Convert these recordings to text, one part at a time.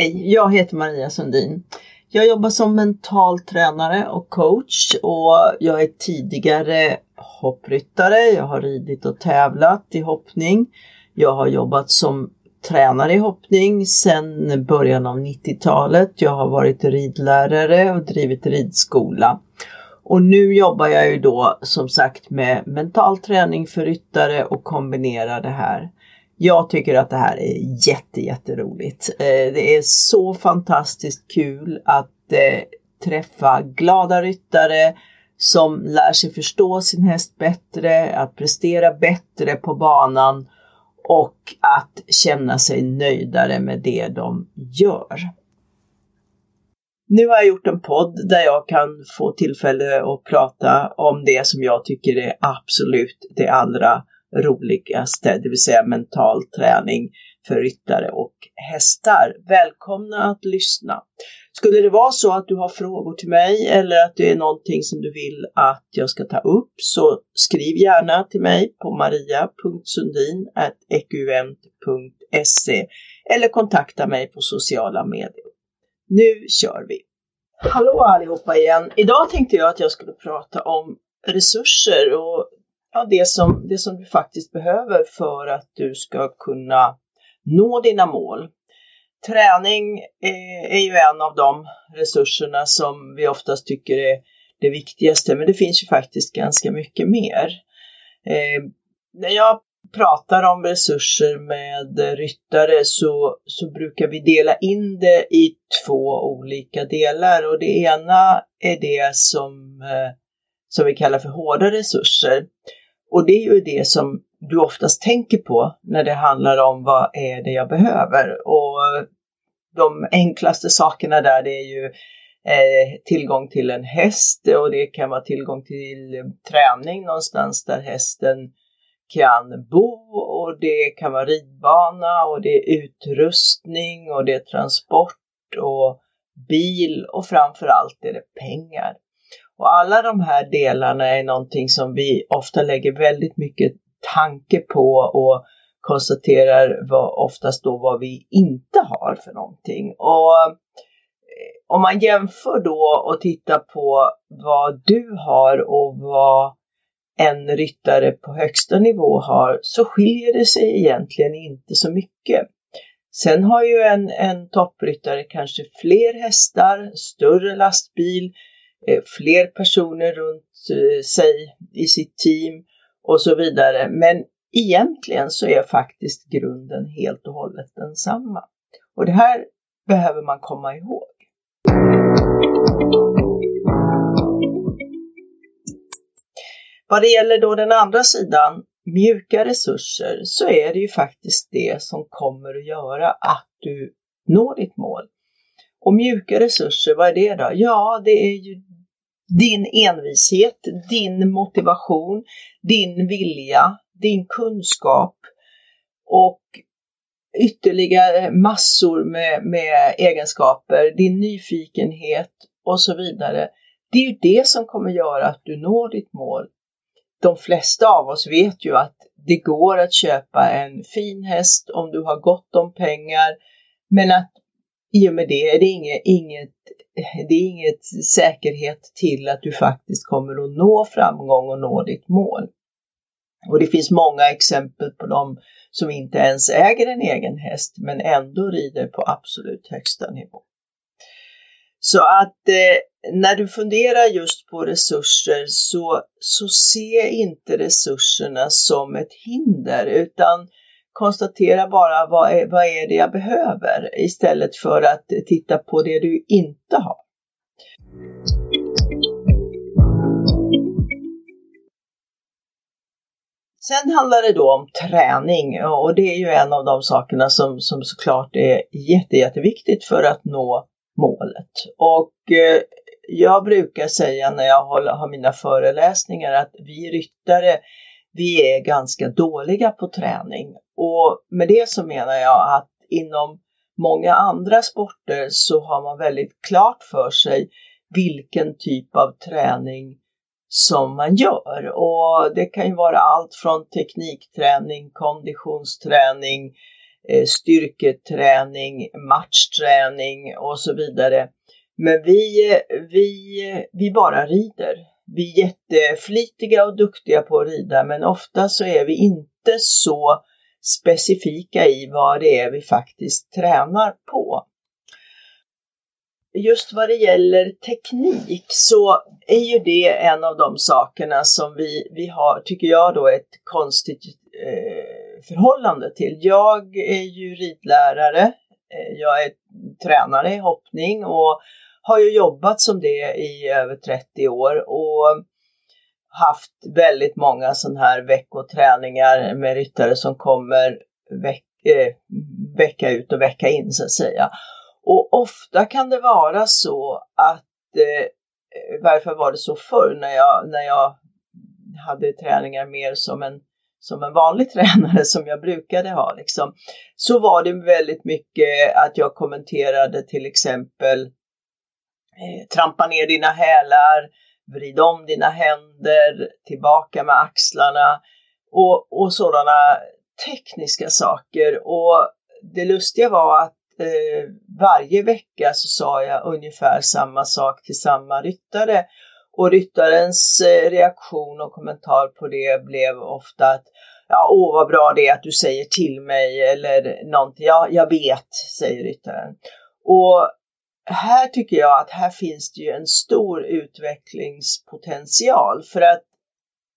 Hej, jag heter Maria Sundin. Jag jobbar som mental tränare och coach och jag är tidigare hoppryttare. Jag har ridit och tävlat i hoppning. Jag har jobbat som tränare i hoppning sedan början av 90-talet. Jag har varit ridlärare och drivit ridskola. Och nu jobbar jag ju då som sagt med mental träning för ryttare och kombinerar det här. Jag tycker att det här är jätte, jätteroligt. Eh, det är så fantastiskt kul att eh, träffa glada ryttare som lär sig förstå sin häst bättre, att prestera bättre på banan och att känna sig nöjdare med det de gör. Nu har jag gjort en podd där jag kan få tillfälle att prata om det som jag tycker är absolut det allra roligaste, det vill säga mental träning för ryttare och hästar. Välkomna att lyssna! Skulle det vara så att du har frågor till mig eller att det är någonting som du vill att jag ska ta upp så skriv gärna till mig på maria.sundin.ekuvent.se eller kontakta mig på sociala medier. Nu kör vi! Hallå allihopa igen! Idag tänkte jag att jag skulle prata om resurser och ja, det, som, det som du faktiskt behöver för att du ska kunna nå dina mål. Träning är, är ju en av de resurserna som vi oftast tycker är det viktigaste, men det finns ju faktiskt ganska mycket mer. Eh, när jag pratar om resurser med ryttare så, så brukar vi dela in det i två olika delar och det ena är det som, eh, som vi kallar för hårda resurser. Och det är ju det som du oftast tänker på när det handlar om vad är det jag behöver. Och de enklaste sakerna där det är ju eh, tillgång till en häst. Och det kan vara tillgång till träning någonstans där hästen kan bo. Och det kan vara ridbana. Och det är utrustning. Och det är transport. Och bil. Och framförallt är det pengar. Och alla de här delarna är någonting som vi ofta lägger väldigt mycket tanke på och konstaterar vad, oftast då vad vi inte har för någonting. Och eh, om man jämför då och tittar på vad du har och vad en ryttare på högsta nivå har så skiljer det sig egentligen inte så mycket. Sen har ju en, en toppryttare kanske fler hästar, större lastbil, eh, Eh, fler personer runt eh, sig i sitt team och så vidare. Men egentligen så är faktiskt grunden helt och hållet densamma. Och det här behöver man komma ihåg. Vad det gäller då den andra sidan, mjuka resurser, så är det ju faktiskt det som kommer att göra att du når ditt mål. Och mjuka resurser, vad är det då? Ja, det är ju din envishet, din motivation, din vilja, din kunskap och ytterligare massor med, med egenskaper, din nyfikenhet och så vidare. Det är ju det som kommer göra att du når ditt mål. De flesta av oss vet ju att det går att köpa en fin häst om du har gott om pengar, men att i och med det är det inget, inget, det är inget säkerhet till att du faktiskt kommer att nå framgång och nå ditt mål. Och det finns många exempel på dem som inte ens äger en egen häst men ändå rider på absolut högsta nivå. Så att eh, när du funderar just på resurser så, så se inte resurserna som ett hinder utan konstatera bara vad är, vad är det jag behöver istället för att titta på det du inte har. Sen handlar det då om träning och det är ju en av de sakerna som, som såklart är jätte, jätteviktigt för att nå målet. Och eh, jag brukar säga när jag håller, har mina föreläsningar att vi ryttare, vi är ganska dåliga på träning. Och med det så menar jag att inom många andra sporter så har man väldigt klart för sig vilken typ av träning som man gör. Och det kan ju vara allt från teknikträning, konditionsträning, eh, styrketräning, matchträning och så vidare. Men vi, eh, vi, eh, vi bara rider. Vi är jätteflitiga och duktiga på att rida men ofta så är vi inte så specifika i vad det är vi faktiskt tränar på. Just vad det gäller teknik så är ju det en av de sakerna som vi, vi har, tycker jag då, ett konstigt eh, förhållande till. Jag är ju ridlärare, eh, jag är tränare i hoppning och har ju jobbat som det i över 30 år och haft väldigt många sådana här veckoträningar med ryttare som kommer veck, eh, vecka ut och vecka in så att säga. Och ofta kan det vara så att, eh, varför var det så förr när jag, när jag hade träningar mer som en, som en vanlig tränare som jag brukade ha, liksom, så var det väldigt mycket att jag kommenterade till exempel eh, Eh, trampa ner dina hälar, vrid om dina händer, tillbaka med axlarna och, och sådana tekniska saker. Och det lustiga var att eh, varje vecka så sa jag ungefär samma sak till samma ryttare och ryttarens eh, reaktion och kommentar på det blev ofta att ja, åh vad bra det är att du säger till mig eller någonting. Ja, jag vet, säger ryttaren. Och här tycker jag att här finns det ju en stor utvecklingspotential för att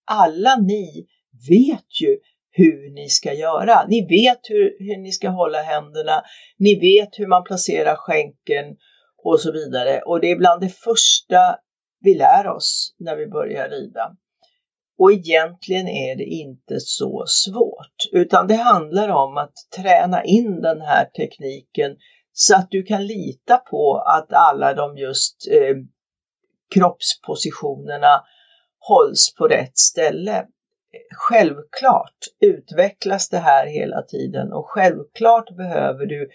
alla ni vet ju hur ni ska göra. Ni vet hur, hur ni ska hålla händerna, ni vet hur man placerar skänken och så vidare. Och det är bland det första vi lär oss när vi börjar rida. Och egentligen är det inte så svårt, utan det handlar om att träna in den här tekniken så att du kan lita på att alla de just eh, kroppspositionerna hålls på rätt ställe. Självklart utvecklas det här hela tiden och självklart behöver du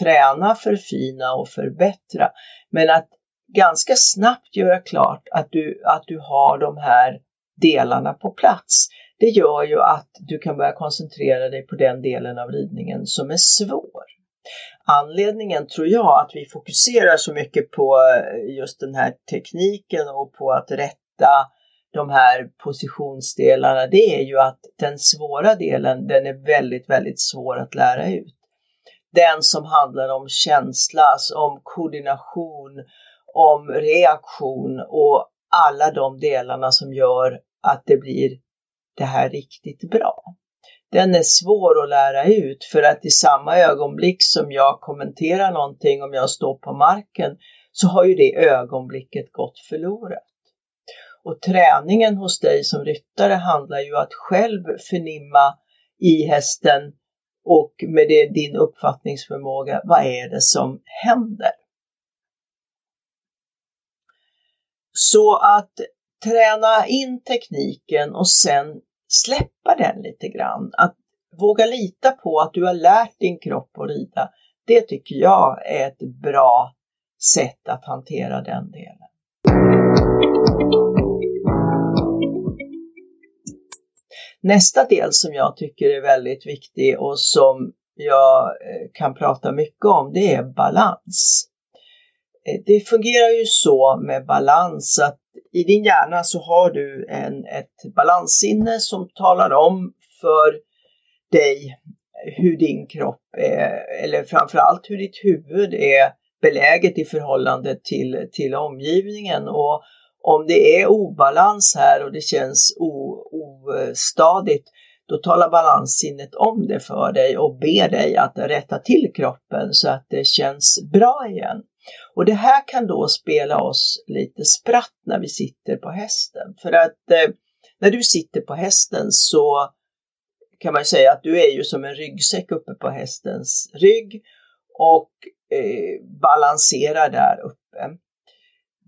träna, förfina och förbättra. Men att ganska snabbt göra klart att du, att du har de här delarna på plats. Det gör ju att du kan börja koncentrera dig på den delen av ridningen som är svår. Anledningen tror jag att vi fokuserar så mycket på eh, just den här tekniken och på att rätta de här positionsdelarna, det är ju att den svåra delen, den är väldigt, väldigt svår att lära ut. Den som handlar om känsla, alltså om koordination, om reaktion och alla de delarna som gör att det blir det här riktigt bra den är svår att lära ut för att i samma ögonblick som jag kommenterar någonting om jag står på marken så har ju det ögonblicket gått förlorat. Och träningen hos dig som ryttare handlar ju att själv förnimma i hästen och med det, din uppfattningsförmåga, vad är det som händer? Så att träna in tekniken och sen släppa den lite grann. Att våga lita på att du har lärt din kropp att rida. Det tycker jag är ett bra sätt att hantera den delen. Nästa del som jag tycker är väldigt viktig och som jag eh, kan prata mycket om, det är balans. Eh, det fungerar ju så med balans att i din hjärna så har du en, ett balanssinne som talar om för dig hur din kropp är, eller framförallt hur ditt huvud är beläget i förhållande till, till omgivningen. Och om det är obalans här och det känns ostadigt, då talar balanssinnet om det för dig och ber dig att rätta till kroppen så att det känns bra igen. Och det här kan då spela oss lite spratt när vi sitter på hästen. För att eh, när du sitter på hästen så kan man säga att du är ju som en ryggsäck uppe på hästens rygg och eh, balanserar där uppe.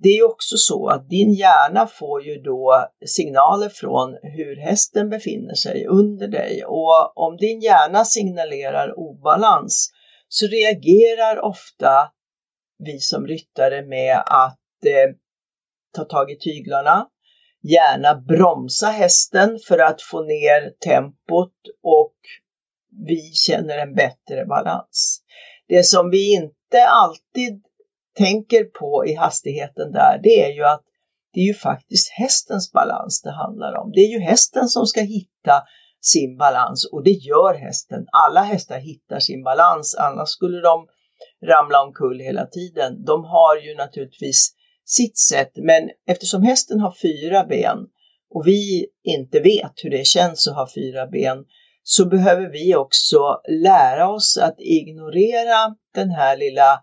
Det är också så att din hjärna får ju då signaler från hur hästen befinner sig under dig och om din hjärna signalerar obalans så reagerar ofta vi som ryttare med att eh, ta tag i tyglarna, gärna bromsa hästen för att få ner tempot och vi känner en bättre balans. Det som vi inte alltid tänker på i hastigheten där, det är ju att det är ju faktiskt hästens balans det handlar om. Det är ju hästen som ska hitta sin balans och det gör hästen. Alla hästar hittar sin balans, annars skulle de ramla omkull hela tiden. De har ju naturligtvis sitt sätt, men eftersom hästen har fyra ben och vi inte vet hur det känns att ha fyra ben så behöver vi också lära oss att ignorera den här lilla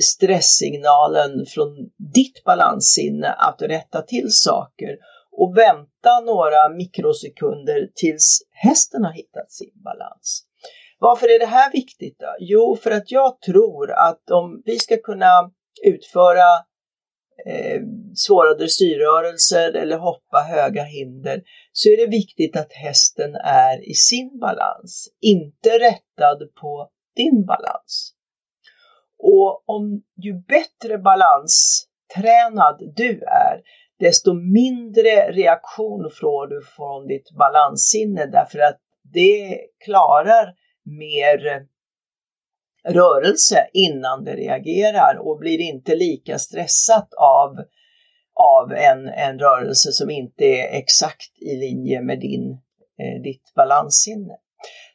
stresssignalen från ditt balanssinne att rätta till saker och vänta några mikrosekunder tills hästen har hittat sin balans. Varför är det här viktigt då? Jo, för att jag tror att om vi ska kunna utföra eh, svåra dressyrrörelser eller hoppa höga hinder så är det viktigt att hästen är i sin balans, inte rättad på din balans. Och om ju bättre balanstränad du är, desto mindre reaktion får du från ditt balanssinne därför att det klarar mer rörelse innan det reagerar och blir inte lika stressat av, av en, en rörelse som inte är exakt i linje med din, eh, ditt balanssinne.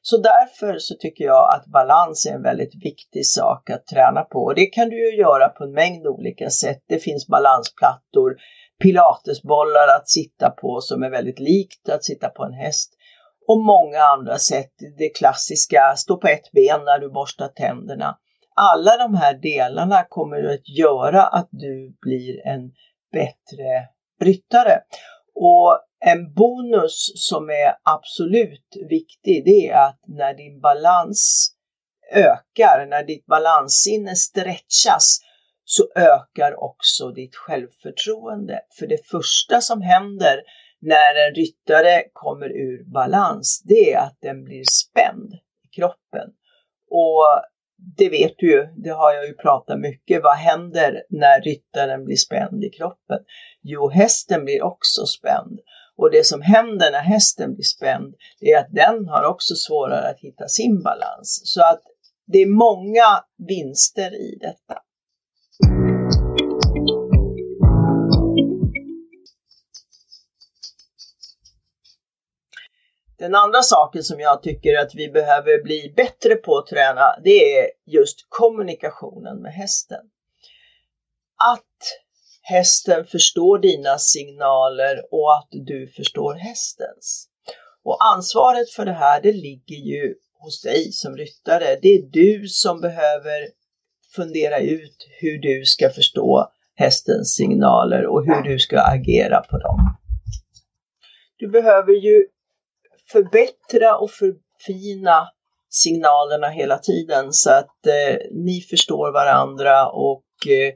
Så därför så tycker jag att balans är en väldigt viktig sak att träna på. Och det kan du ju göra på en mängd olika sätt. Det finns balansplattor, pilatesbollar att sitta på som är väldigt likt att sitta på en häst och många andra sätt. Det klassiska, stå på ett ben när du borstar tänderna. Alla de här delarna kommer att göra att du blir en bättre ryttare. Och en bonus som är absolut viktig det är att när din balans ökar, när ditt balanssinne stretchas så ökar också ditt självförtroende. För det första som händer när en ryttare kommer ur balans, det är att den blir spänd i kroppen. Och det vet du ju, det har jag ju pratat mycket. Vad händer när ryttaren blir spänd i kroppen? Jo, hästen blir också spänd. Och det som händer när hästen blir spänd, det är att den har också svårare att hitta sin balans. Så att det är många vinster i detta. Den andra saken som jag tycker att vi behöver bli bättre på att träna, det är just kommunikationen med hästen. Att hästen förstår dina signaler och att du förstår hästens. Och ansvaret för det här, det ligger ju hos dig som ryttare. Det är du som behöver fundera ut hur du ska förstå hästens signaler och hur du ska agera på dem. Du behöver ju förbättra och förfina signalerna hela tiden så att eh, ni förstår varandra och eh,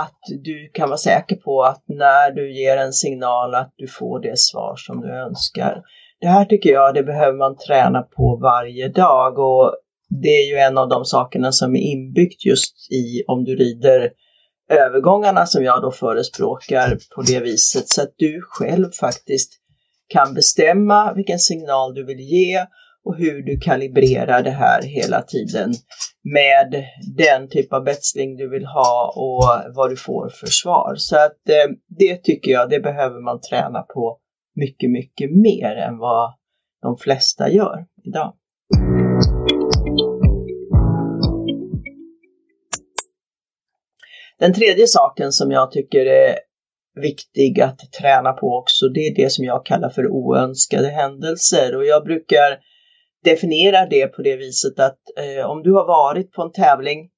att du kan vara säker på att när du ger en signal att du får det svar som du önskar. Det här tycker jag det behöver man träna på varje dag och det är ju en av de sakerna som är inbyggt just i om du rider övergångarna som jag då förespråkar på det viset så att du själv faktiskt kan bestämma vilken signal du vill ge och hur du kalibrerar det här hela tiden med den typ av betsling du vill ha och vad du får för svar. Så att eh, det tycker jag, det behöver man träna på mycket, mycket mer än vad de flesta gör idag. Den tredje saken som jag tycker är viktig att träna på också, det är det som jag kallar för oönskade händelser och jag brukar definierar det på det viset att eh, om du har varit på en tävling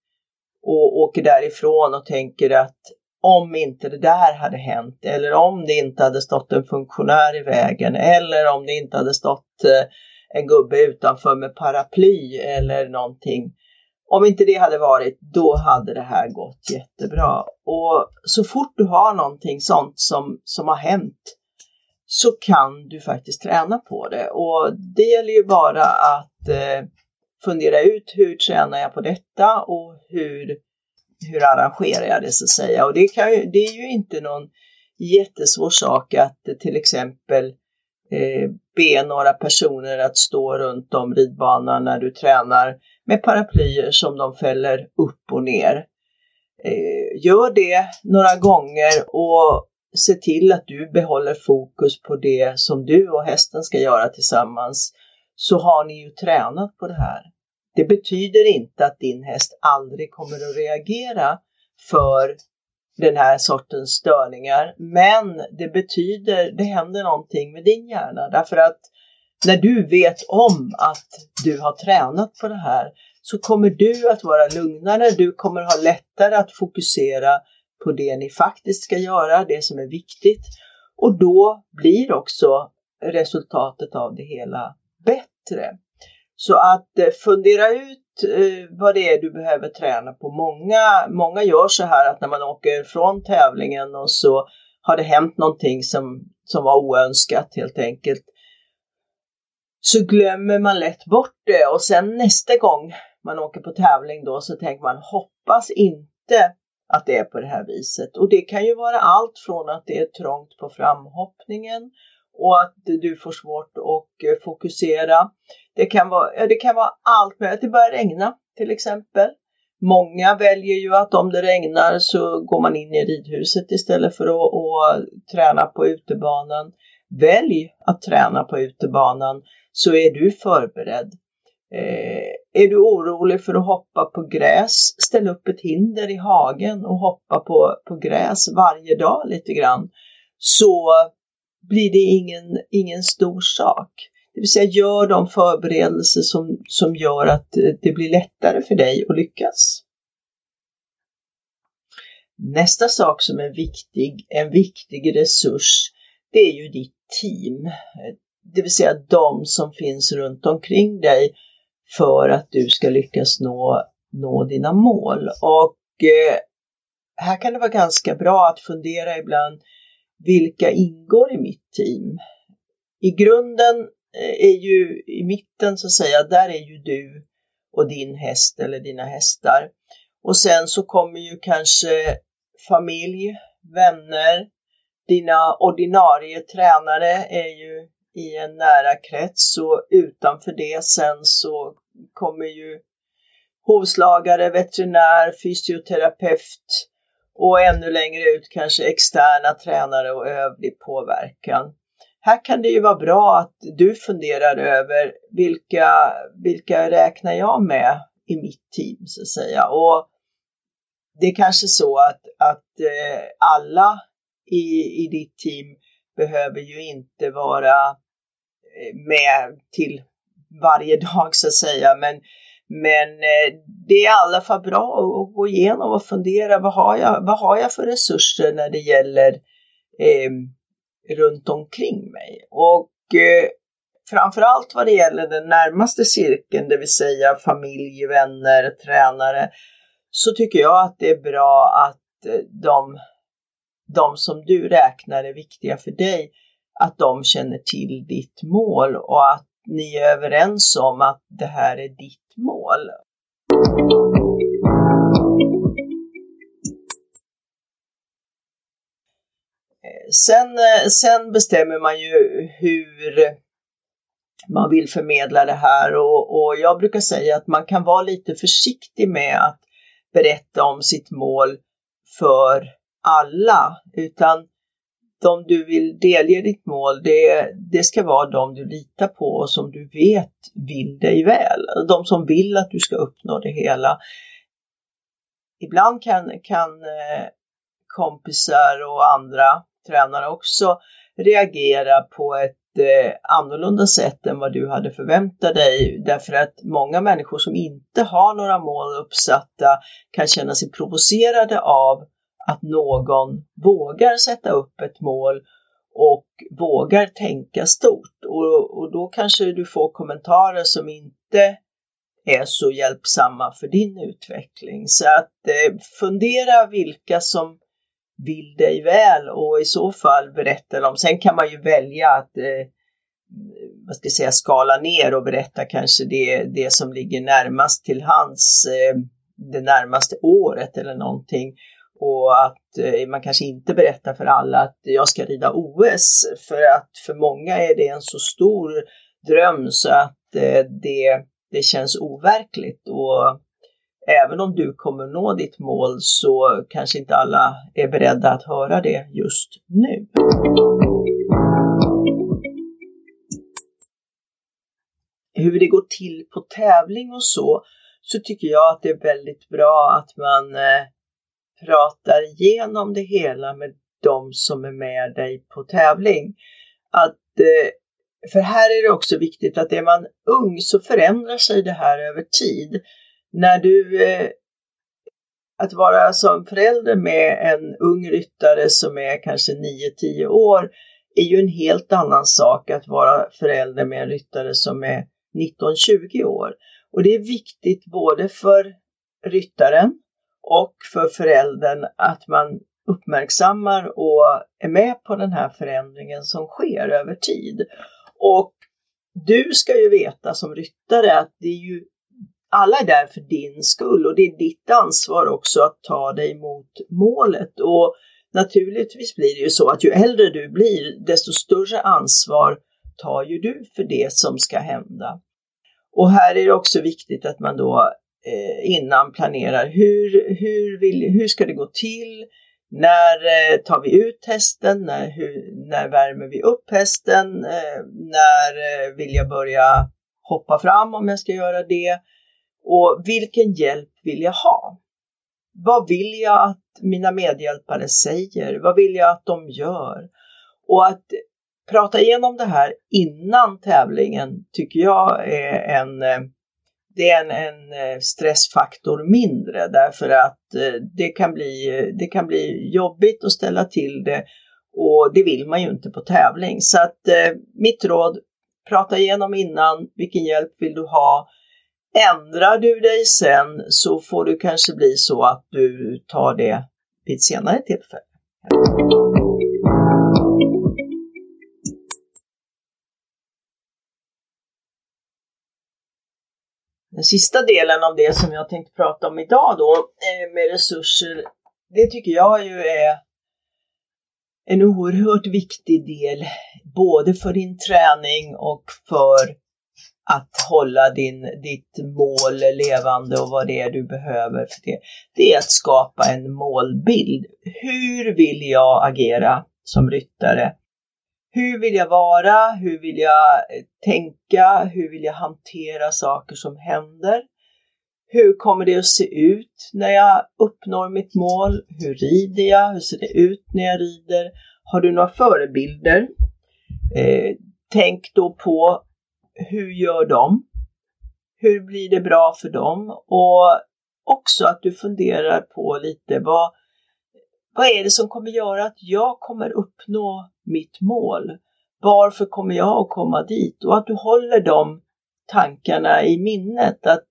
och åker därifrån och tänker att om inte det där hade hänt eller om det inte hade stått en funktionär i vägen eller om det inte hade stått eh, en gubbe utanför med paraply eller någonting om inte det hade varit, då hade det här gått jättebra. Och så fort du har någonting sånt som, som har hänt så kan du faktiskt träna på det. Och det gäller ju bara att eh, fundera ut hur tränar jag på detta och hur, hur arrangerar jag det så att säga. Och det, kan ju, det är ju inte någon jättesvår sak att till exempel eh, be några personer att stå runt om ridbanan när du tränar med paraplyer som de fäller upp och ner. Eh, gör det några gånger och se till att du behåller fokus på det som du och hästen ska göra tillsammans så har ni ju tränat på det här. Det betyder inte att din häst aldrig kommer att reagera för den här sortens störningar. Men det betyder, det händer någonting med din hjärna därför att när du vet om att du har tränat på det här så kommer du att vara lugnare, du kommer ha lättare att fokusera på det ni faktiskt ska göra, det som är viktigt. Och då blir också resultatet av det hela bättre. Så att eh, fundera ut eh, vad det är du behöver träna på. Många, många gör så här att när man åker från tävlingen och så har det hänt någonting som, som var oönskat helt enkelt. Så glömmer man lätt bort det och sen nästa gång man åker på tävling då så tänker man hoppas inte att det är på det här viset. Och det kan ju vara allt från att det är trångt på framhoppningen och att du får svårt att eh, fokusera. Det kan vara, det kan vara allt med att det börjar regna till exempel. Många väljer ju att om det regnar så går man in i ridhuset istället för att, att träna på utebanan. Välj att träna på utebanan så är du förberedd. Eh, är du orolig för att hoppa på gräs, ställ upp ett hinder i hagen och hoppa på, på gräs varje dag lite grann. Så blir det ingen, ingen stor sak. Det vill säga gör de förberedelser som, som gör att det blir lättare för dig att lyckas. Nästa sak som är viktig, en viktig resurs, det är ju ditt team. Det vill säga de som finns runt omkring dig för att du ska lyckas nå, nå dina mål. Och eh, här kan det vara ganska bra att fundera ibland vilka ingår i mitt team? I grunden eh, är ju i mitten så att säga, där är ju du och din häst eller dina hästar. Och sen så kommer ju kanske familj, vänner, dina ordinarie tränare är ju i en nära krets och utanför det sen så kommer ju hovslagare, veterinär, fysioterapeut och ännu längre ut kanske externa tränare och övrig påverkan. Här kan det ju vara bra att du funderar över vilka, vilka räknar jag med i mitt team så att säga. Och det är kanske så att, att eh, alla i, i ditt team behöver ju inte vara Eh, med till varje dag så att säga, men men eh, det är i alla fall bra att gå igenom och fundera. Vad har jag, vad har jag för resurser när det gäller eh, runt omkring mig. Och eh, framförallt vad det gäller den närmaste cirkeln, det vill säga familj, vänner, tränare, så tycker jag att det är bra att eh, de, de som du räknar är viktiga för dig, att de känner till ditt mål och att ni är överens om att det här är ditt mål. Sen, eh, sen bestämmer man ju hur man vill förmedla det här och, och jag brukar säga att man kan vara lite försiktig med att berätta om sitt mål för alla, utan de du vill delge ditt mål, det, det ska vara de du litar på och som du vet vill dig väl. Alltså de som vill att du ska uppnå det hela. Ibland kan, kan eh, kompisar och andra tränare också reagera på ett eh, annorlunda sätt än vad du hade förväntat dig. Därför att många människor som inte har några mål uppsatta kan känna sig provocerade av att någon vågar sätta upp ett mål och vågar tänka stort. Och, och då kanske du får kommentarer som inte är så hjälpsamma för din utveckling. Så att eh, fundera vilka som vill dig väl och i så fall berätta dem. Sen kan man ju välja att eh, vad ska jag säga, skala ner och berätta kanske det, det som ligger närmast till hands eh, det närmaste året eller någonting och att eh, man kanske inte berättar för alla att jag ska rida OS för att för många är det en så stor dröm så att eh, det, det känns overkligt och även om du kommer nå ditt mål så kanske inte alla är beredda att höra det just nu. Hur det går till på tävling och så, så tycker jag att det är väldigt bra att man eh, pratar igenom det hela med de som är med dig på tävling. Att, eh, för här är det också viktigt att är man ung så förändrar sig det här över tid. När du eh, att vara som förälder med en ung ryttare som är kanske 9-10 år är ju en helt annan sak att vara förälder med en ryttare som är 19-20 år. Och det är viktigt både för ryttaren och för föräldern att man uppmärksammar och är med på den här förändringen som sker över tid. Och du ska ju veta som ryttare att det är ju alla är där för din skull och det är ditt ansvar också att ta dig mot målet. Och naturligtvis blir det ju så att ju äldre du blir, desto större ansvar tar ju du för det som ska hända. Och här är det också viktigt att man då Eh, innan planerar hur, hur, vill, hur ska det gå till? När eh, tar vi ut hästen? När, hur, när värmer vi upp hästen? Eh, när vill jag börja hoppa fram om jag ska göra det? Och vilken hjälp vill jag ha? Vad vill jag att mina medhjälpare säger? Vad vill jag att de gör? Och att prata igenom det här innan tävlingen tycker jag är en, det är en, en eh, stressfaktor mindre därför att eh, det kan, bli, eh, det kan bli jobbigt att ställa till det och det vill man ju inte på tävling. Så att mitt råd, prata igenom innan, vilken hjälp vill du ha? Ändrar du dig sen så får du kanske bli så att du tar det vid ett senare tillfälle. Den sista delen av det som jag tänkte prata om idag då eh, med resurser, det tycker jag ju är en oerhört viktig del både för din träning och för att hålla din, ditt mål levande och vad det är du behöver för det. Det är att skapa en målbild. Hur vill jag agera som ryttare? Hur vill jag vara? Hur vill jag eh, tänka? Hur vill jag hantera saker som händer? Hur kommer det att se ut när jag uppnår mitt mål? Hur rider jag? Hur ser det ut när jag rider? Har du några förebilder? Eh, tänk då på hur gör de? Hur blir det bra för dem? Och också att du funderar på lite vad, vad är det som kommer göra att jag kommer uppnå mitt mål? Varför kommer jag att komma dit? Och att du håller de tankarna i minnet att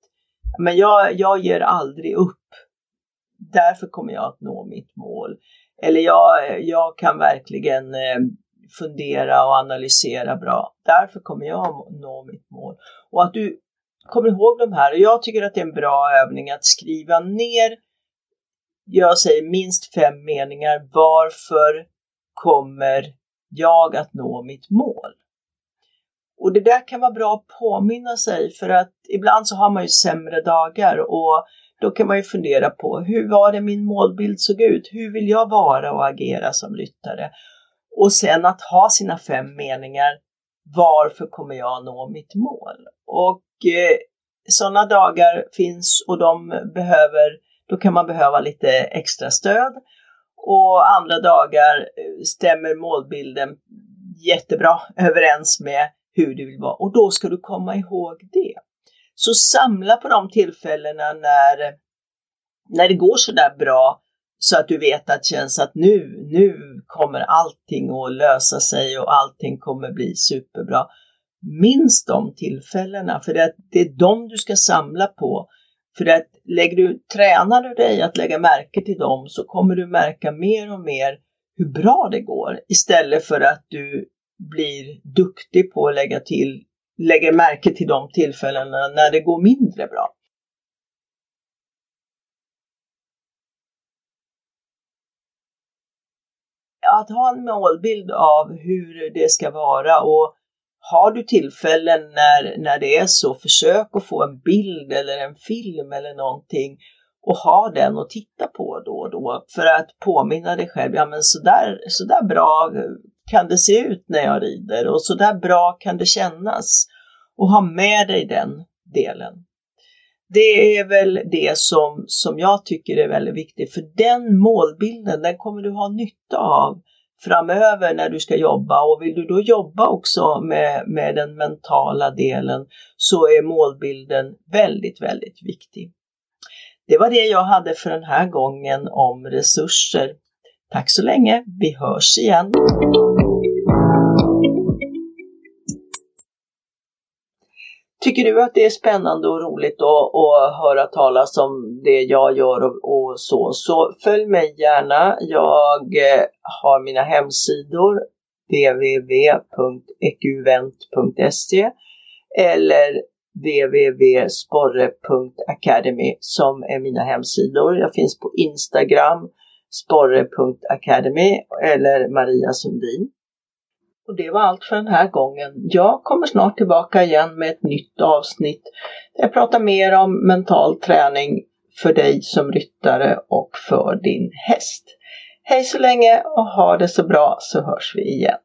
men jag, jag ger aldrig upp. Därför kommer jag att nå mitt mål. Eller jag, jag kan verkligen eh, fundera och analysera bra. Därför kommer jag att nå mitt mål. Och att du kommer ihåg de här. Och jag tycker att det är en bra övning att skriva ner, jag säger minst fem meningar. Varför kommer jag att nå mitt mål? Och det där kan vara bra att påminna sig för att ibland så har man ju sämre dagar och då kan man ju fundera på hur var det min målbild såg ut? Hur vill jag vara och agera som ryttare? Och sen att ha sina fem meningar. Varför kommer jag nå mitt mål? Och eh, sådana dagar finns och de behöver, då kan man behöva lite extra stöd. Och andra dagar eh, stämmer målbilden jättebra överens med hur du vill vara och då ska du komma ihåg det. Så samla på de tillfällena när, när det går sådär bra så att du vet att känns att nu, nu kommer allting att lösa sig och allting kommer bli superbra. Minns de tillfällena för det, det är de du ska samla på. För att lägger du, tränar du dig att lägga märke till dem så kommer du märka mer och mer hur bra det går istället för att du blir duktig på att lägga till, lägga märke till de tillfällena när det går mindre bra. att ha en målbild av hur det ska vara och har du tillfällen när, när det är så, försök att få en bild eller en film eller någonting och ha den och titta på då och då för att påminna dig själv, ja men sådär så där bra kan det se ut när jag rider och sådär bra kan det kännas och ha med dig den delen. Det är väl det som, som jag tycker är väldigt viktigt, för den målbilden den kommer du ha nytta av framöver när du ska jobba och vill du då jobba också med, med den mentala delen så är målbilden väldigt, väldigt viktig. Det var det jag hade för den här gången om resurser. Tack så länge, vi hörs igen. Tycker du att det är spännande och roligt att, att höra talas om det jag gör och, och, så, så följ mig gärna. Jag eh, har mina hemsidor www.ekuvent.se eller www.sporre.academy som är mina hemsidor. Jag finns på Instagram sporre.academy eller Maria Sundin. Och det var allt för den här gången. Jag kommer snart tillbaka igen med ett nytt avsnitt där jag pratar mer om mental träning för dig som ryttare och för din häst. Hej så länge och ha det så bra så hörs vi igen.